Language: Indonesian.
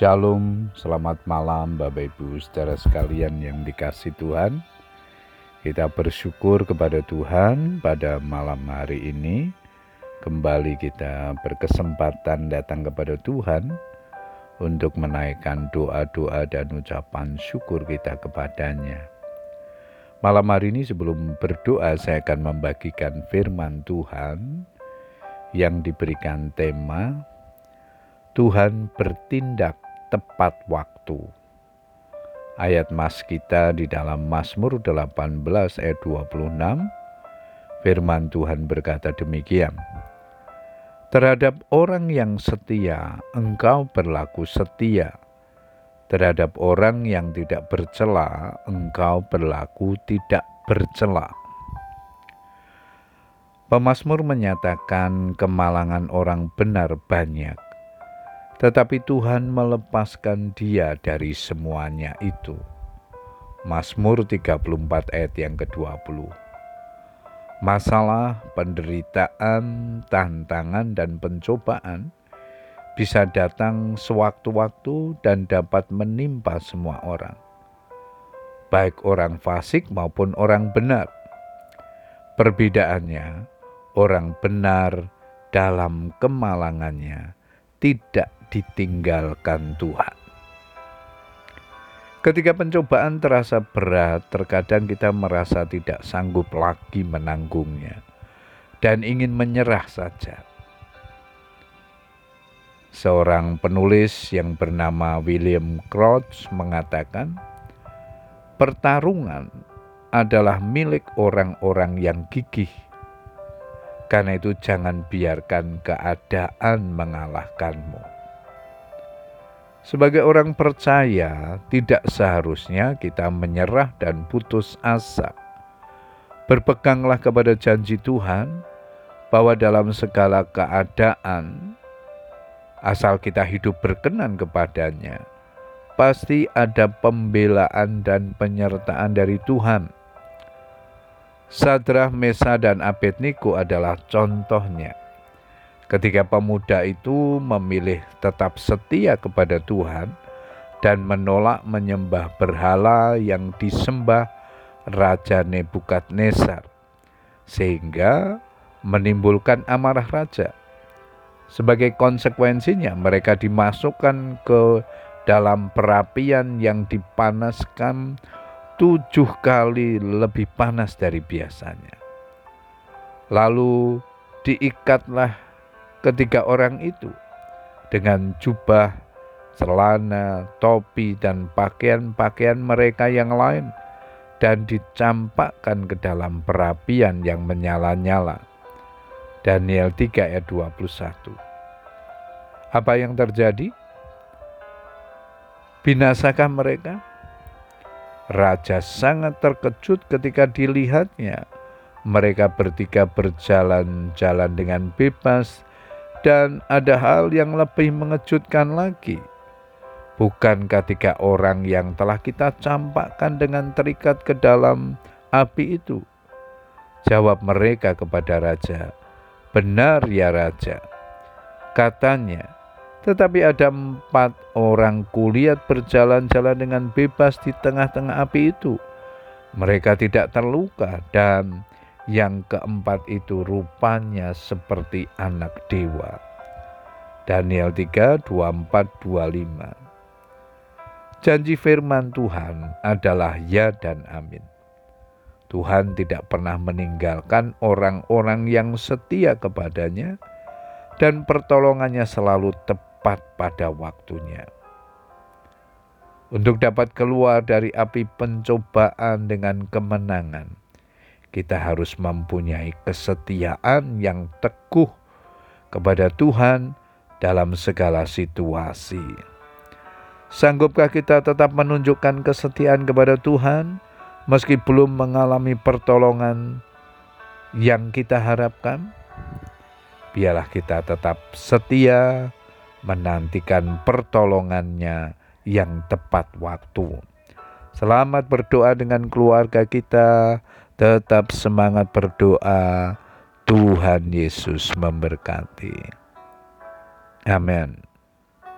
Shalom, selamat malam Bapak Ibu saudara sekalian yang dikasih Tuhan. Kita bersyukur kepada Tuhan pada malam hari ini. Kembali kita berkesempatan datang kepada Tuhan untuk menaikkan doa-doa dan ucapan syukur kita kepadanya. Malam hari ini sebelum berdoa saya akan membagikan firman Tuhan yang diberikan tema Tuhan bertindak tepat waktu. Ayat mas kita di dalam Mazmur 18 ayat 26, firman Tuhan berkata demikian. Terhadap orang yang setia, engkau berlaku setia. Terhadap orang yang tidak bercela, engkau berlaku tidak bercela. Pemasmur menyatakan kemalangan orang benar banyak, tetapi Tuhan melepaskan dia dari semuanya itu. Mazmur 34 ayat yang ke-20. Masalah, penderitaan, tantangan, dan pencobaan bisa datang sewaktu-waktu dan dapat menimpa semua orang, baik orang fasik maupun orang benar. Perbedaannya, orang benar dalam kemalangannya tidak ditinggalkan Tuhan. Ketika pencobaan terasa berat, terkadang kita merasa tidak sanggup lagi menanggungnya dan ingin menyerah saja. Seorang penulis yang bernama William Crouch mengatakan, "Pertarungan adalah milik orang-orang yang gigih karena itu jangan biarkan keadaan mengalahkanmu. Sebagai orang percaya, tidak seharusnya kita menyerah dan putus asa. Berpeganglah kepada janji Tuhan bahwa dalam segala keadaan, asal kita hidup berkenan kepadanya, pasti ada pembelaan dan penyertaan dari Tuhan Sadrah, Mesa, dan Abednego adalah contohnya. Ketika pemuda itu memilih tetap setia kepada Tuhan dan menolak menyembah berhala yang disembah Raja Nebukadnezar, sehingga menimbulkan amarah raja. Sebagai konsekuensinya, mereka dimasukkan ke dalam perapian yang dipanaskan tujuh kali lebih panas dari biasanya. Lalu diikatlah ketiga orang itu dengan jubah, celana, topi, dan pakaian-pakaian mereka yang lain dan dicampakkan ke dalam perapian yang menyala-nyala. Daniel 3 ayat 21. Apa yang terjadi? Binasakah mereka? Raja sangat terkejut ketika dilihatnya. Mereka bertiga berjalan-jalan dengan bebas, dan ada hal yang lebih mengejutkan lagi. Bukankah tiga orang yang telah kita campakkan dengan terikat ke dalam api itu? Jawab mereka kepada raja, "Benar ya, raja." Katanya, tetapi ada empat orang kulihat berjalan-jalan dengan bebas di tengah-tengah api itu. Mereka tidak terluka dan yang keempat itu rupanya seperti anak dewa. Daniel 3, 24, 25 Janji firman Tuhan adalah ya dan amin. Tuhan tidak pernah meninggalkan orang-orang yang setia kepadanya dan pertolongannya selalu tepat pada waktunya. Untuk dapat keluar dari api pencobaan dengan kemenangan, kita harus mempunyai kesetiaan yang teguh kepada Tuhan dalam segala situasi. Sanggupkah kita tetap menunjukkan kesetiaan kepada Tuhan meski belum mengalami pertolongan yang kita harapkan? Biarlah kita tetap setia menantikan pertolongannya yang tepat waktu. Selamat berdoa dengan keluarga kita, tetap semangat berdoa. Tuhan Yesus memberkati. Amin.